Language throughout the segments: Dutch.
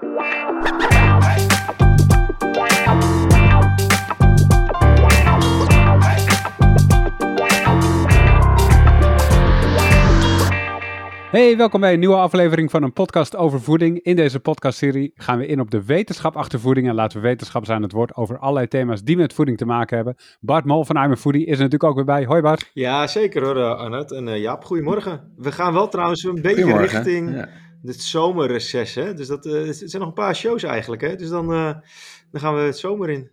Hey, welkom bij een nieuwe aflevering van een podcast over voeding. In deze podcastserie gaan we in op de wetenschap achter voeding en laten we wetenschappers aan het woord over allerlei thema's die met voeding te maken hebben. Bart Mol van I'm a Foodie is er natuurlijk ook weer bij. Hoi Bart. Ja, zeker hoor uh, Arnoud. En uh, Jaap, goedemorgen. We gaan wel trouwens een beetje richting ja. Het zomerreces, hè. Dus dat, uh, het zijn nog een paar shows eigenlijk, hè. Dus dan, dan gaan we het zomer in.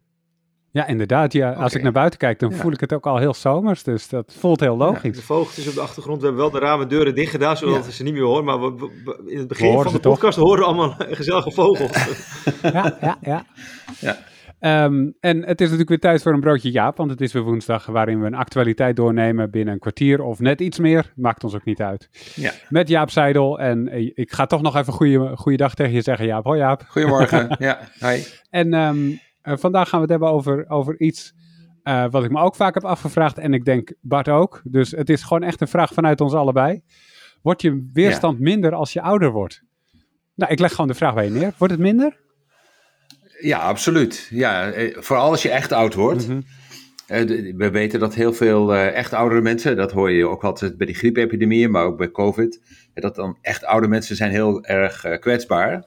Ja, inderdaad. Ja. Als ik naar buiten kijk, dan voel ik het ook al heel zomers. Dus dat voelt heel logisch. de vogeltjes op de achtergrond. We hebben wel de ramen deuren dicht gedaan, zodat we ze niet meer horen. Maar we, in het begin van de podcast toch? horen we allemaal gezellige vogels. ja, ja, ja. ja. Um, en het is natuurlijk weer tijd voor een broodje Jaap, want het is weer woensdag waarin we een actualiteit doornemen binnen een kwartier of net iets meer. Maakt ons ook niet uit. Ja. Met Jaap Seidel. En ik ga toch nog even goede, goede dag tegen je zeggen, Jaap. Hoi Jaap. Goedemorgen. ja, hi. En um, uh, vandaag gaan we het hebben over, over iets uh, wat ik me ook vaak heb afgevraagd. En ik denk Bart ook. Dus het is gewoon echt een vraag vanuit ons allebei. Wordt je weerstand ja. minder als je ouder wordt? Nou, ik leg gewoon de vraag bij je neer. Wordt het minder? Ja, absoluut. Ja, eh, vooral als je echt oud wordt. Mm -hmm. We weten dat heel veel echt oudere mensen, dat hoor je ook altijd bij die griepepidemieën, maar ook bij COVID, dat dan echt oude mensen zijn heel erg kwetsbaar.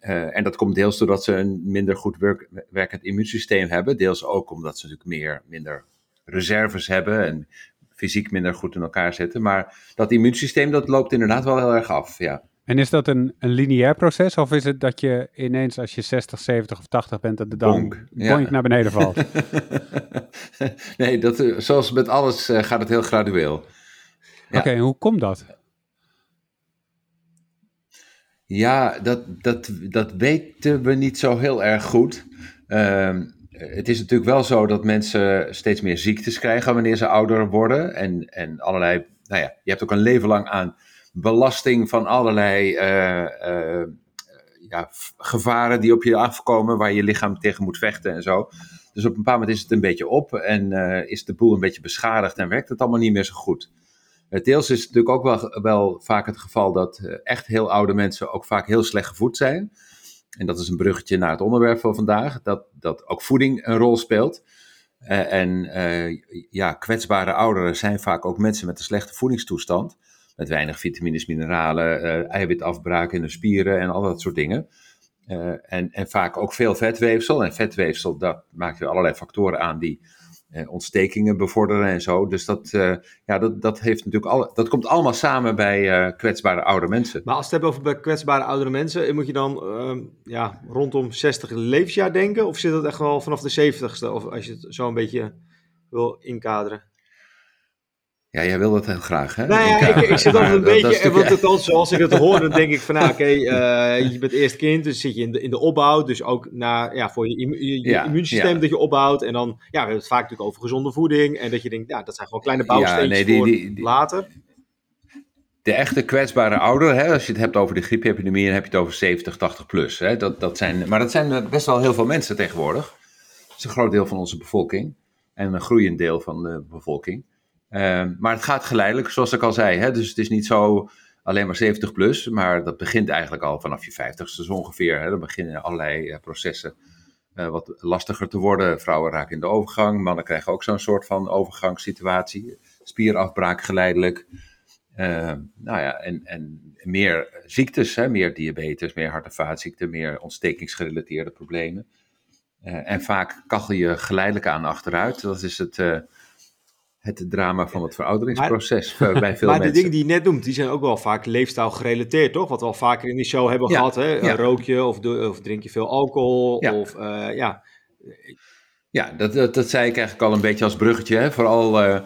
En dat komt deels doordat ze een minder goed werk, werkend immuunsysteem hebben. Deels ook omdat ze natuurlijk meer, minder reserves hebben en fysiek minder goed in elkaar zitten. Maar dat immuunsysteem dat loopt inderdaad wel heel erg af, ja. En is dat een, een lineair proces? Of is het dat je ineens als je 60, 70 of 80 bent, dat de dan bonk, ja. naar beneden valt? nee, dat, eh, zoals met alles uh, gaat het heel gradueel. Ja. Oké, okay, hoe komt dat? Ja, dat, dat, dat weten we niet zo heel erg goed. Uh, het is natuurlijk wel zo dat mensen steeds meer ziektes krijgen wanneer ze ouder worden. En, en allerlei, nou ja, je hebt ook een leven lang aan belasting van allerlei uh, uh, ja, gevaren die op je afkomen, waar je lichaam tegen moet vechten en zo. Dus op een bepaald moment is het een beetje op en uh, is de boel een beetje beschadigd en werkt het allemaal niet meer zo goed. Deels is het natuurlijk ook wel, wel vaak het geval dat echt heel oude mensen ook vaak heel slecht gevoed zijn. En dat is een bruggetje naar het onderwerp van vandaag, dat, dat ook voeding een rol speelt. En ja, kwetsbare ouderen zijn vaak ook mensen met een slechte voedingstoestand. Met weinig vitamines, mineralen, eiwitafbraak in de spieren en al dat soort dingen. en, en vaak ook veel vetweefsel. En vetweefsel, dat maakt weer allerlei factoren aan die eh, ontstekingen bevorderen en zo. Dus dat, uh, ja, dat, dat, heeft natuurlijk al, dat komt allemaal samen bij uh, kwetsbare oude mensen. Maar als we het hebben over kwetsbare oudere mensen, moet je dan uh, ja, rondom 60 levensjaar denken? Of zit dat echt wel vanaf de 70ste? Of als je het zo een beetje wil inkaderen? Ja, jij wil dat heel graag, hè? Nou ja, ik, ik zit altijd een beetje, en want het dan, zoals ik het hoor, dan denk ik van, nou, oké, okay, uh, je bent eerst kind, dus zit je in de, in de opbouw, dus ook naar, ja, voor je, je, je ja, immuunsysteem ja. dat je opbouwt, en dan, ja, we hebben het vaak natuurlijk over gezonde voeding, en dat je denkt, ja, dat zijn gewoon kleine bouwsteentjes nee, die, die, die, voor later. De echte kwetsbare ouder, hè, als je het hebt over de griepepidemie, dan heb je het over 70, 80 plus. Hè, dat, dat zijn, maar dat zijn best wel heel veel mensen tegenwoordig. Dat is een groot deel van onze bevolking, en een groeiend deel van de bevolking. Uh, maar het gaat geleidelijk, zoals ik al zei. Hè? Dus het is niet zo alleen maar 70 plus, maar dat begint eigenlijk al vanaf je 50ste zo ongeveer. Hè? Dan beginnen allerlei uh, processen uh, wat lastiger te worden. Vrouwen raken in de overgang, mannen krijgen ook zo'n soort van overgangssituatie. Spierafbraak geleidelijk. Ehm, nou ja, en, en meer ziektes, hè? meer diabetes, meer hart- en vaatziekten, meer ontstekingsgerelateerde problemen. Eh, en vaak kachel je geleidelijk aan achteruit. Dat is het het drama van het verouderingsproces maar, bij veel maar mensen. Maar de dingen die je net noemt, die zijn ook wel vaak leefstijl gerelateerd, toch? Wat we al vaker in die show hebben ja, gehad, hè? Ja. Rook je of, of, drink je veel alcohol? Ja, of, uh, ja. ja dat, dat, dat, zei ik eigenlijk al een beetje als bruggetje. Hè? Vooral uh, uh,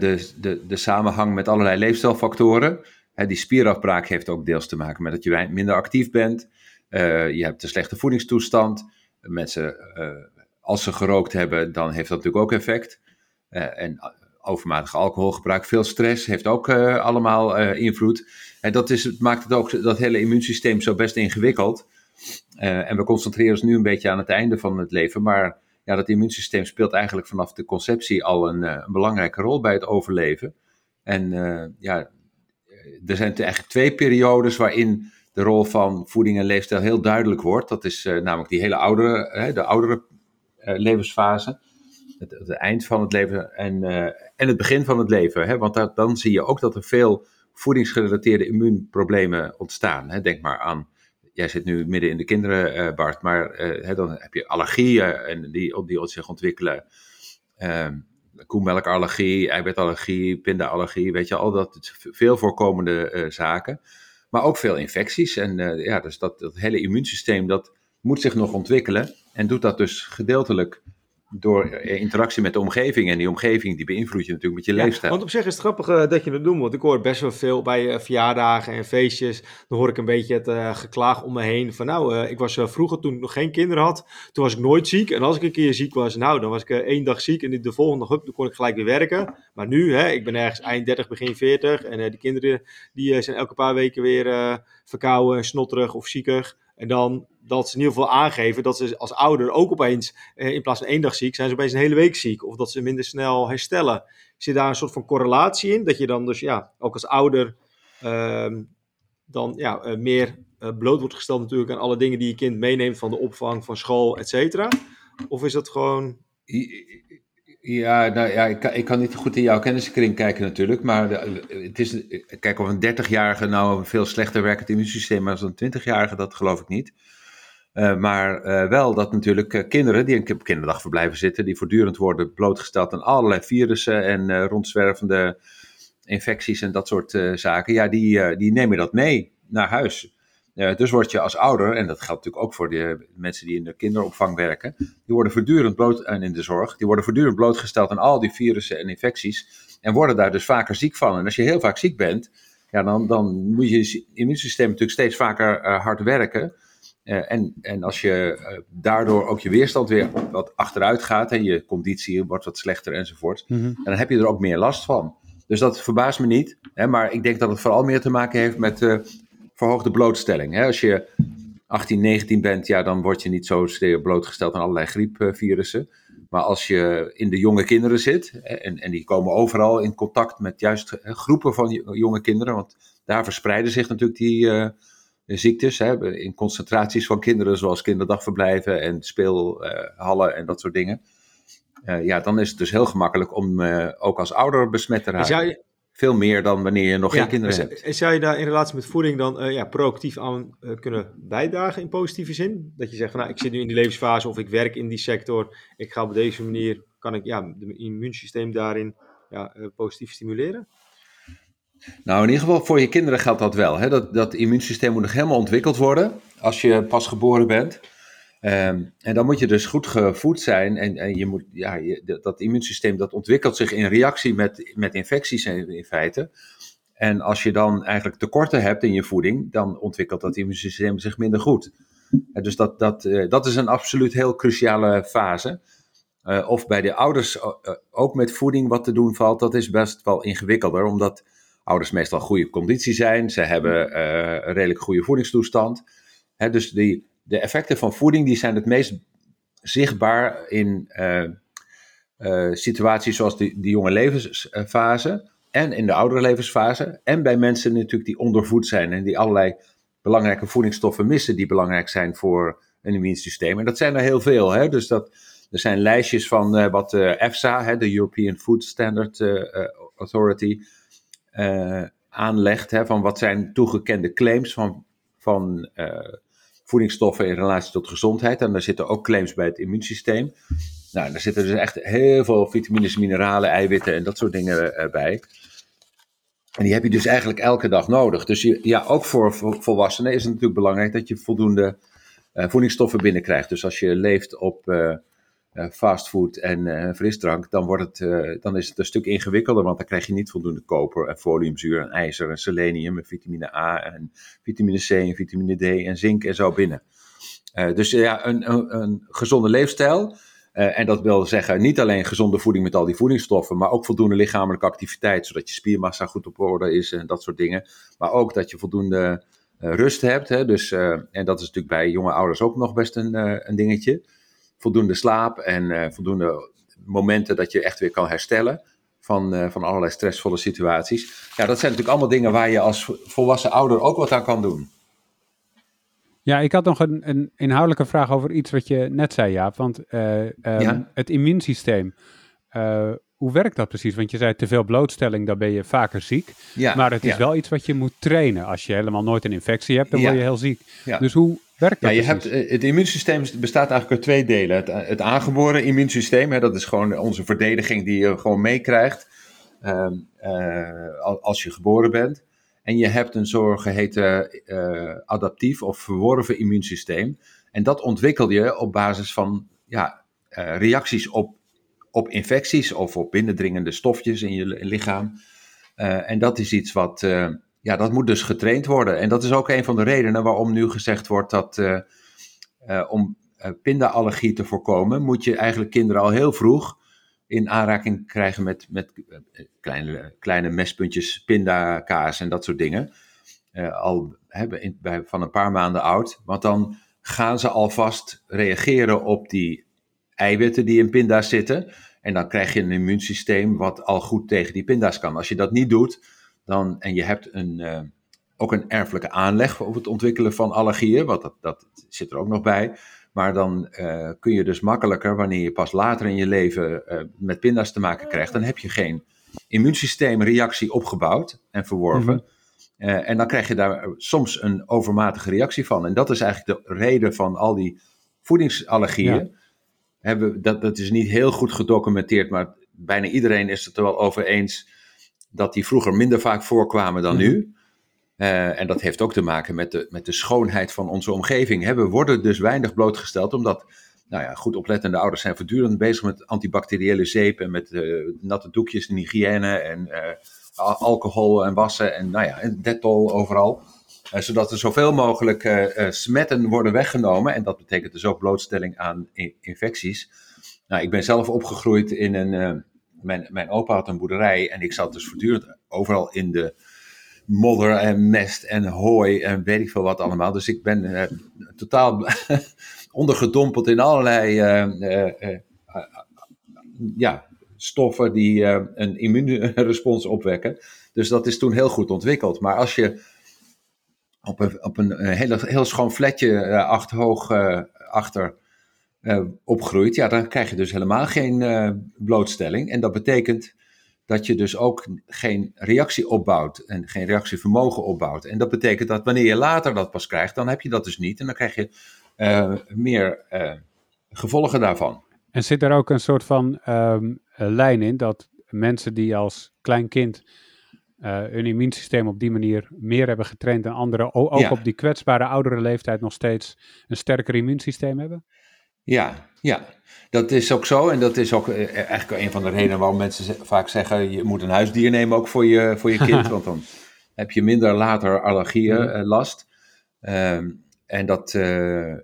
de, de, de samenhang met allerlei leefstijlfactoren. Hè, die spierafbraak heeft ook deels te maken met dat je minder actief bent. je hebt een slechte voedingstoestand. Mensen, als ze gerookt hebben, dan heeft dat natuurlijk ook effect. Uh, en overmatig alcoholgebruik, veel stress, heeft ook uh, allemaal invloed. En dat is, maakt het ook dat hele immuunsysteem zo best ingewikkeld. en we concentreren ons nu een beetje aan het einde van het leven, maar ja, dat immuunsysteem speelt eigenlijk vanaf de conceptie al een, belangrijke rol bij het overleven. En ja, er zijn eigenlijk twee periodes waarin de rol van voeding en leefstijl heel duidelijk wordt. Dat is namelijk die hele oudere, de oudere levensfase. Het, het, eind van het leven en, en het begin van het leven. Hè? Want dan zie je ook dat er veel voedingsgerelateerde immuunproblemen ontstaan. Hè? Denk maar aan jij zit nu midden in de kinderen, Bart, maar hè, dan heb je allergieën en die, die zich ontwikkelen. Uh, koemelkallergie, eiwitallergie, pindaallergie, weet je, al dat veel voorkomende zaken. Maar ook veel infecties. En ja, dus dat, dat hele immuunsysteem, dat moet zich nog ontwikkelen. En doet dat dus gedeeltelijk door eh, interactie met de omgeving. En die omgeving die beïnvloedt je natuurlijk met je leefstijl. Want op zich is het grappig uh, dat je het doet. Want ik hoor best wel veel bij uh, verjaardagen en feestjes. Dan hoor ik een beetje het uh, geklaag om me heen. Van nou, ik was vroeger toen ik nog geen kinderen had. Toen was ik nooit ziek. En als ik een keer ziek was, nou dan was ik één dag ziek. En de volgende dag, kon ik gelijk weer werken. Maar nu, hè, ik ben ergens eind 30, begin 40. En die kinderen die zijn elke paar weken weer verkouden, snotterig of ziekig. En dan dat ze in ieder geval aangeven dat ze als ouder ook opeens, eh, in plaats van één dag ziek, zijn ze opeens een hele week ziek. Of dat ze minder snel herstellen. Zit daar een soort van correlatie in? Dat je dan dus ja, ook als ouder ehm, dan ja, uh, meer uh, bloot wordt gesteld natuurlijk aan alle dingen die je kind meeneemt van de opvang, van school, et cetera? Of is dat gewoon... Ja, nou ja, ik kan, ik kan niet goed in jouw kenniskring kijken natuurlijk, maar het is, kijk of een 30-jarige nou een veel slechter werkend immuunsysteem als een 20-jarige, dat geloof ik niet. Uh, maar uh, wel dat natuurlijk uh, kinderen die op kinderdagverblijven zitten, die voortdurend worden blootgesteld aan allerlei virussen en rondzwervende infecties en dat soort zaken, ja, die, die nemen dat mee naar huis. Dus word je als ouder, en dat geldt natuurlijk ook voor de mensen die in de kinderopvang werken, die worden voortdurend bloot, en in de zorg, die worden voortdurend blootgesteld aan al die virussen en infecties en worden daar dus vaker ziek van. En als je heel vaak ziek bent, ja, dan, dan moet je immuunsysteem natuurlijk steeds vaker hard werken. Uh, en, en als je uh, daardoor ook je weerstand weer wat achteruit gaat en je conditie wordt wat slechter enzovoort, mm dan heb je er ook meer last van. Dus dat verbaast me niet, hè, maar ik denk dat het vooral meer te maken heeft met verhoogde blootstelling. Hè. Als je 18, 19 bent, ja, dan word je niet zo blootgesteld aan allerlei griepvirussen. Maar als je in de jonge kinderen zit, en, en die komen overal in contact met juist groepen van jonge kinderen, want daar verspreiden zich natuurlijk die ziektes. Hè, in concentraties van kinderen, zoals kinderdagverblijven en speelhallen en dat soort dingen. Uh, ja, dan is het dus heel gemakkelijk om uh, ook als ouder besmet te raken. Veel meer dan wanneer je nog geen kinderen hebt. En zou je daar in relatie met voeding dan uh, ja, proactief aan kunnen bijdragen in positieve zin? Dat je zegt van nou, ik zit nu in die levensfase of ik werk in die sector. Ik ga op deze manier, kan ik ja, het immuunsysteem daarin ja, positief stimuleren? Nou, in ieder geval voor je kinderen geldt dat wel. Hè? Dat, dat immuunsysteem moet nog helemaal ontwikkeld worden als je pas geboren bent. Ehm, en dan moet je dus goed gevoed zijn. En, en je moet, ja, je, dat immuunsysteem dat ontwikkelt zich in reactie met, met infecties in, in feite. En als je dan eigenlijk tekorten hebt in je voeding, dan ontwikkelt dat immuunsysteem zich minder goed. Dus dat, dat, uh, dat is een absoluut heel cruciale fase. Uh, of bij de ouders uh, ook met voeding wat te doen valt, dat is best wel ingewikkelder, omdat ouders meestal goede conditie zijn. Ze hebben een redelijk goede voedingstoestand. Dus die, de effecten van voeding die zijn het meest zichtbaar in uh, uh, situaties zoals die jonge levensfase en in de oudere levensfase. En bij mensen natuurlijk die ondervoed zijn en die allerlei belangrijke voedingsstoffen missen die belangrijk zijn voor een immuunsysteem. En dat zijn er heel veel. Hè? Dus dat, er zijn lijstjes van wat de EFSA, hè, de European Food Standard Authority, aanlegt. Hè, van wat zijn toegekende claims van, van voedingsstoffen in relatie tot gezondheid. En daar zitten ook claims bij het immuunsysteem. Nou, daar zitten dus echt heel veel vitamines, mineralen, eiwitten en dat soort dingen uh, bij. En die heb je dus eigenlijk elke dag nodig. Dus ja, ook voor, volwassenen is het natuurlijk belangrijk dat je voldoende voedingsstoffen binnenkrijgt. Dus als je leeft op uh, fastfood en uh, frisdrank, dan, wordt het, uh, dan is het een stuk ingewikkelder, want dan krijg je niet voldoende koper en foliumzuur en ijzer en selenium en vitamine A en vitamine C en vitamine D en zink en zo binnen. dus ja, een, een, een gezonde leefstijl. en dat wil zeggen niet alleen gezonde voeding met al die voedingsstoffen, maar ook voldoende lichamelijke activiteit, zodat je spiermassa goed op orde is en dat soort dingen. Maar ook dat je voldoende rust hebt. Hè? Dus, en dat is natuurlijk bij jonge ouders ook nog best een, een dingetje voldoende slaap en uh, voldoende momenten dat je echt weer kan herstellen van, uh, van allerlei stressvolle situaties. Ja, dat zijn natuurlijk allemaal dingen waar je als volwassen ouder ook wat aan kan doen. Ja, ik had nog een, een inhoudelijke vraag over iets wat je net zei, Jaap. Want uh, het immuunsysteem, uh, hoe werkt dat precies? Want je zei te veel blootstelling, dan ben je vaker ziek. Ja, maar het is wel iets wat je moet trainen. Als je helemaal nooit een infectie hebt, dan word je heel ziek. Dus hoe werkt dat ja, je hebt, Het immuunsysteem bestaat eigenlijk uit twee delen. Het, het aangeboren immuunsysteem, hè, dat is gewoon onze verdediging die je gewoon meekrijgt uh, als je geboren bent. En je hebt een zogeheten uh, adaptief of verworven immuunsysteem. En dat ontwikkel je op basis van ja, reacties op, op infecties of op binnendringende stofjes in je lichaam. En dat is iets wat, ja, dat moet dus getraind worden. En dat is ook een van de redenen waarom nu gezegd wordt dat om pindaallergie te voorkomen, moet je eigenlijk kinderen al heel vroeg in aanraking krijgen met, met eh, kleine, kleine mespuntjes pindakaas en dat soort dingen. Uh, al hebben bij, van een paar maanden oud. Want dan gaan ze alvast reageren op die eiwitten die in pinda's zitten. En dan krijg je een immuunsysteem wat al goed tegen die pinda's kan. Als je dat niet doet, dan, en je hebt een, uh, ook een erfelijke aanleg op het ontwikkelen van allergieën, want dat, dat zit er ook nog bij maar dan uh, kun je dus makkelijker, wanneer je pas later in je leven uh, met pinda's te maken krijgt, dan heb je geen immuunsysteemreactie opgebouwd en verworven. Mm uh, en dan krijg je daar soms een overmatige reactie van. En dat is eigenlijk de reden van al die voedingsallergieën. Ja. Hebben, dat, dat is niet heel goed gedocumenteerd, maar bijna iedereen is het er wel over eens dat die vroeger minder vaak voorkwamen dan mm nu. Uh, en dat heeft ook te maken met de, met de schoonheid van onze omgeving. Hè. We worden dus weinig blootgesteld, omdat nou ja, goed oplettende ouders zijn voortdurend bezig met antibacteriële zeep en met uh, natte doekjes en hygiëne en uh, alcohol en wassen en nou ja, en detol overal. zodat er zoveel mogelijk smetten worden weggenomen. En dat betekent dus ook blootstelling aan infecties. Nou, ik ben zelf opgegroeid in een. Mijn, mijn opa had een boerderij en ik zat dus voortdurend overal in de modder en mest en hooi en weet ik veel wat allemaal. Dus ik ben uh, totaal ondergedompeld in allerlei uh, uh, ja, stoffen die een immuunrespons opwekken. Dus dat is toen heel goed ontwikkeld. Maar als je op een, op een heel, heel schoon vletje acht hoog achter opgroeit, ja, dan krijg je dus helemaal geen blootstelling. En dat betekent dat je dus ook geen reactie opbouwt en geen reactievermogen opbouwt. En dat betekent dat wanneer je later dat pas krijgt, dan heb je dat dus niet en dan krijg je uh, meer gevolgen daarvan. En zit er ook een soort van um, lijn in dat mensen die als klein kind uh, hun immuunsysteem op die manier meer hebben getraind dan anderen, ook ja. op die kwetsbare oudere leeftijd nog steeds een sterker immuunsysteem hebben? Ja, ja, dat is ook zo. En dat is ook eh, eigenlijk een van de redenen waarom mensen vaak zeggen: je moet een huisdier nemen ook voor je, voor je kind. want dan heb je minder later allergieën uh, last. Um, en dat, uh,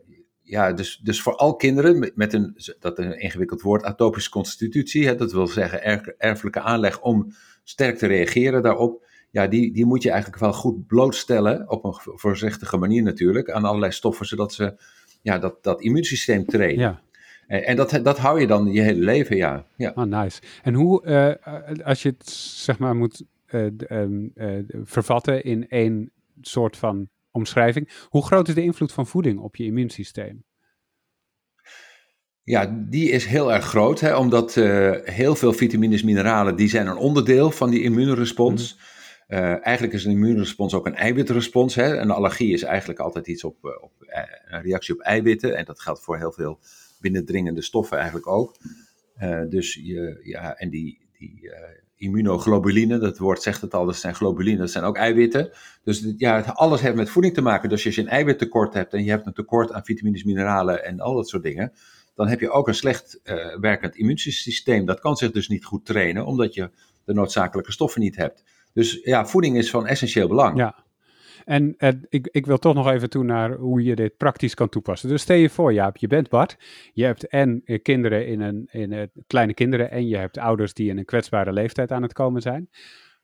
ja, dus, dus voor al kinderen met een, dat een ingewikkeld woord, atopische constitutie, hè, dat wil zeggen erf, erfelijke aanleg om sterk te reageren daarop. Ja, die, die moet je eigenlijk wel goed blootstellen, op een voorzichtige manier natuurlijk, aan allerlei stoffen, zodat ze ja, dat, dat immuunsysteem trainen. Ja. En, dat, dat hou je dan je hele leven, ja. ja. Oh, nice. En hoe, uh, als je het zeg maar moet uh, uh, vervatten in één soort van omschrijving, hoe groot is de invloed van voeding op je immuunsysteem? Ja, die is heel erg groot, hè, omdat heel veel vitamines, mineralen, die zijn een onderdeel van die immuunrespons. Mm uh, eigenlijk is een immuunrespons ook een eiwitrespons. Hè? Een allergie is eigenlijk altijd iets op, op een reactie op eiwitten. En dat geldt voor heel veel binnendringende stoffen eigenlijk ook. Dus je, ja, en die, die immunoglobuline, dat woord zegt het al, dat zijn globuline, dat zijn ook eiwitten. Dus ja, alles heeft met voeding te maken. Dus als je een eiwittekort hebt en je hebt een tekort aan vitamines, mineralen en al dat soort dingen, dan heb je ook een slecht werkend immuunsysteem. Dat kan zich dus niet goed trainen, omdat je de noodzakelijke stoffen niet hebt. Dus ja, voeding is van essentieel belang. Ja, en uh, ik, ik wil toch nog even toe naar hoe je dit praktisch kan toepassen. Dus stel je voor, Jaap, je bent Bart. Je hebt en uh, kinderen in een, in uh, kleine kinderen en je hebt ouders die in een kwetsbare leeftijd aan het komen zijn.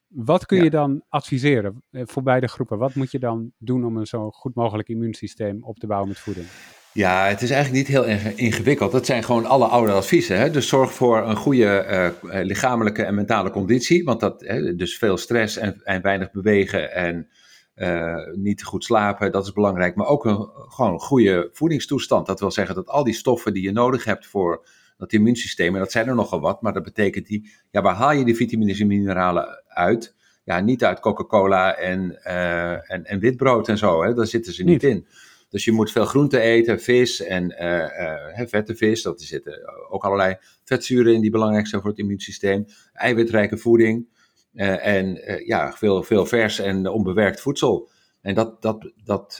Wat kun ja. je dan adviseren voor beide groepen? Wat moet je dan doen om een zo goed mogelijk immuunsysteem op te bouwen met voeding? Ja, het is eigenlijk niet heel ingewikkeld. Dat zijn gewoon alle oude adviezen. Hè? Dus zorg voor een goede uh, lichamelijke en mentale conditie. Want dat, hè, dus veel stress en, en weinig bewegen en niet goed slapen, dat is belangrijk. Maar ook een gewoon een goede voedingstoestand. Dat wil zeggen dat al die stoffen die je nodig hebt voor dat immuunsysteem, en dat zijn er nogal wat, maar dat betekent die, ja, waar haal je die vitamines en mineralen uit? Ja, niet uit Coca-Cola en, uh, en, en witbrood en zo, hè? daar zitten ze niet, in. Dus je moet veel groente eten, vis en uh, uh, vette vis. Dat zitten ook allerlei vetzuren in die belangrijk zijn voor het immuunsysteem. Eiwitrijke voeding en ja, veel, veel vers en onbewerkt voedsel. En dat, dat, dat,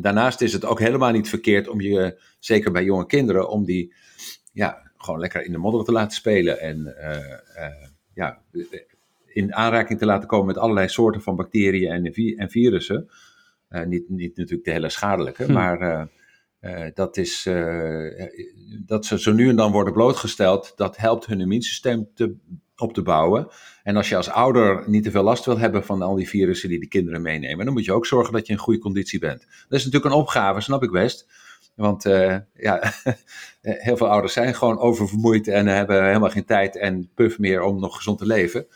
daarnaast is het ook helemaal niet verkeerd om je, zeker bij jonge kinderen, om die ja, gewoon lekker in de modder te laten spelen. En ja, in aanraking te laten komen met allerlei soorten van bacteriën en, en virussen. Uh, niet, niet natuurlijk de hele schadelijke, hm. maar uh, uh, dat, is, dat ze zo nu en dan worden blootgesteld, dat helpt hun immuunsysteem te, op te bouwen. En als je als ouder niet te veel last wil hebben van al die virussen die de kinderen meenemen, dan moet je ook zorgen dat je in goede conditie bent. Dat is natuurlijk een opgave, snap ik best. Want ja, heel veel ouders zijn gewoon oververmoeid en hebben helemaal geen tijd en puff meer om nog gezond te leven.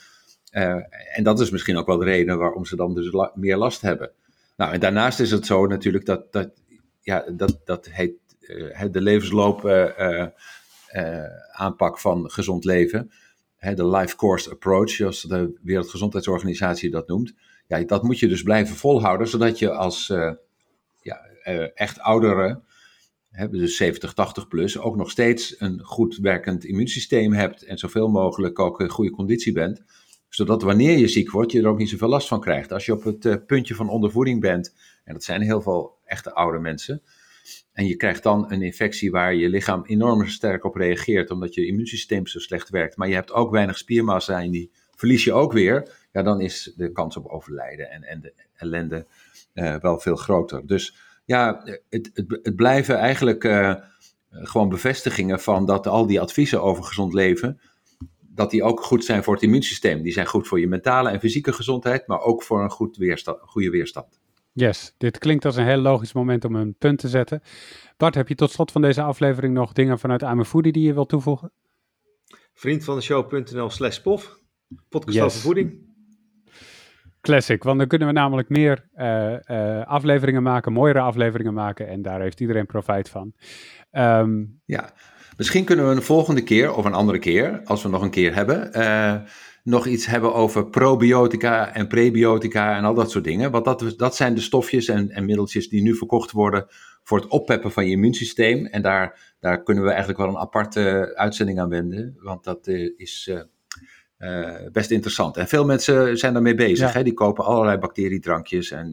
en dat is misschien ook wel de reden waarom ze dan dus la meer last hebben. Nou, en daarnaast is het zo natuurlijk dat, dat, ja, dat, dat heet uh, de levensloop uh, uh, aanpak van gezond leven. de life course approach, zoals de Wereldgezondheidsorganisatie dat noemt. Ja, dat moet je dus blijven volhouden, zodat je als ja, echt ouderen, dus 70, 80 plus, ook nog steeds een goed werkend immuunsysteem hebt en zoveel mogelijk ook in goede conditie bent zodat wanneer je ziek wordt, je er ook niet zoveel last van krijgt. Als je op het uh, puntje van ondervoeding bent, en dat zijn heel veel echte oude mensen, en je krijgt dan een infectie waar je lichaam enorm sterk op reageert, omdat je immuunsysteem zo slecht werkt, maar je hebt ook weinig spiermassa en die verlies je ook weer, ja, dan is de kans op overlijden en, en de ellende uh, wel veel groter. Dus ja, het, het, het blijven eigenlijk uh, gewoon bevestigingen van dat al die adviezen over gezond leven, dat die ook goed zijn voor het immuunsysteem. Die zijn goed voor je mentale en fysieke gezondheid, maar ook voor een goed weerstand, goede weerstand. Yes, dit klinkt als een heel logisch moment om een punt te zetten. Bart, heb je tot slot van deze aflevering nog dingen vanuit Amefoodie die je wilt toevoegen? Vriend van de show.nl slash pof. Podcast over voeding. Classic, want dan kunnen we namelijk meer uh, uh, afleveringen maken, mooiere afleveringen maken en daar heeft iedereen profijt van. Um, ja, Misschien kunnen we een volgende keer, of een andere keer, als we nog een keer hebben, uh, nog iets hebben over probiotica en prebiotica en al dat soort dingen. Want dat, dat zijn de stofjes en, en middeltjes die nu verkocht worden voor het oppeppen van je immuunsysteem. En daar, daar kunnen we eigenlijk wel een aparte uitzending aan wenden, want dat uh, is uh, best interessant. En veel mensen zijn daarmee bezig. Hè? Die kopen allerlei bacteriedrankjes en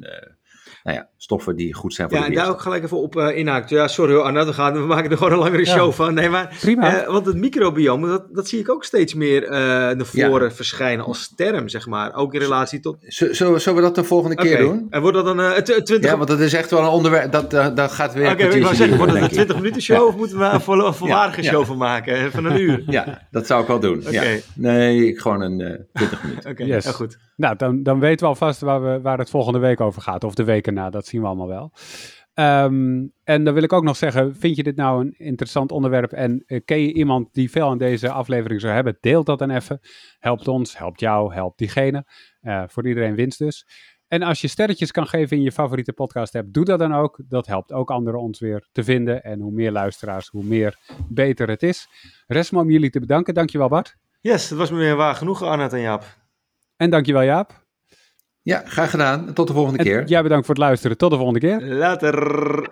nou ja, stoffen die goed zijn voor ja, de Ja, daar ook gelijk even op uh, inhaakt. Ja, sorry hoor, Arno, we, gaan, we maken er gewoon een langere show van. Nee, maar, Prima. Uh, want het microbiome, dat, dat zie ik ook steeds meer uh, naar voren verschijnen als term, zeg maar. Ook in relatie tot... Zullen, zullen we dat de volgende keer doen? En wordt dat dan uh, 20... Ja, want dat is echt wel een onderwerp, dat, dat gaat weer... Oké, okay, ik wou zeggen, wordt het een 20 minuten show of moeten we een vol, volwaardige show van maken? Van een uur? Ja, dat zou ik wel doen. Okay. Nee, gewoon een 20 minuten. Oké, yes. goed. Nou, dan, dan weten we alvast waar, we, waar het volgende week over gaat. Of de weken na, dat zien we allemaal wel. Um, en dan wil ik ook nog zeggen, vind je dit nou een interessant onderwerp en uh, ken je iemand die veel aan deze aflevering zou hebben, deel dat dan even. Helpt ons, helpt jou, helpt diegene. Uh, voor iedereen winst dus. En als je sterretjes kan geven in je favoriete podcast app, doe dat dan ook. Dat helpt ook anderen ons weer te vinden. En hoe meer luisteraars, hoe meer beter het is. Rest me om jullie te bedanken. Dankjewel Bart. Yes, het was me weer waar genoeg, Arnett en Jaap. En dankjewel Jaap. Ja, graag gedaan. Tot de volgende keer. Jij bedankt voor het luisteren. Tot de volgende keer. Later.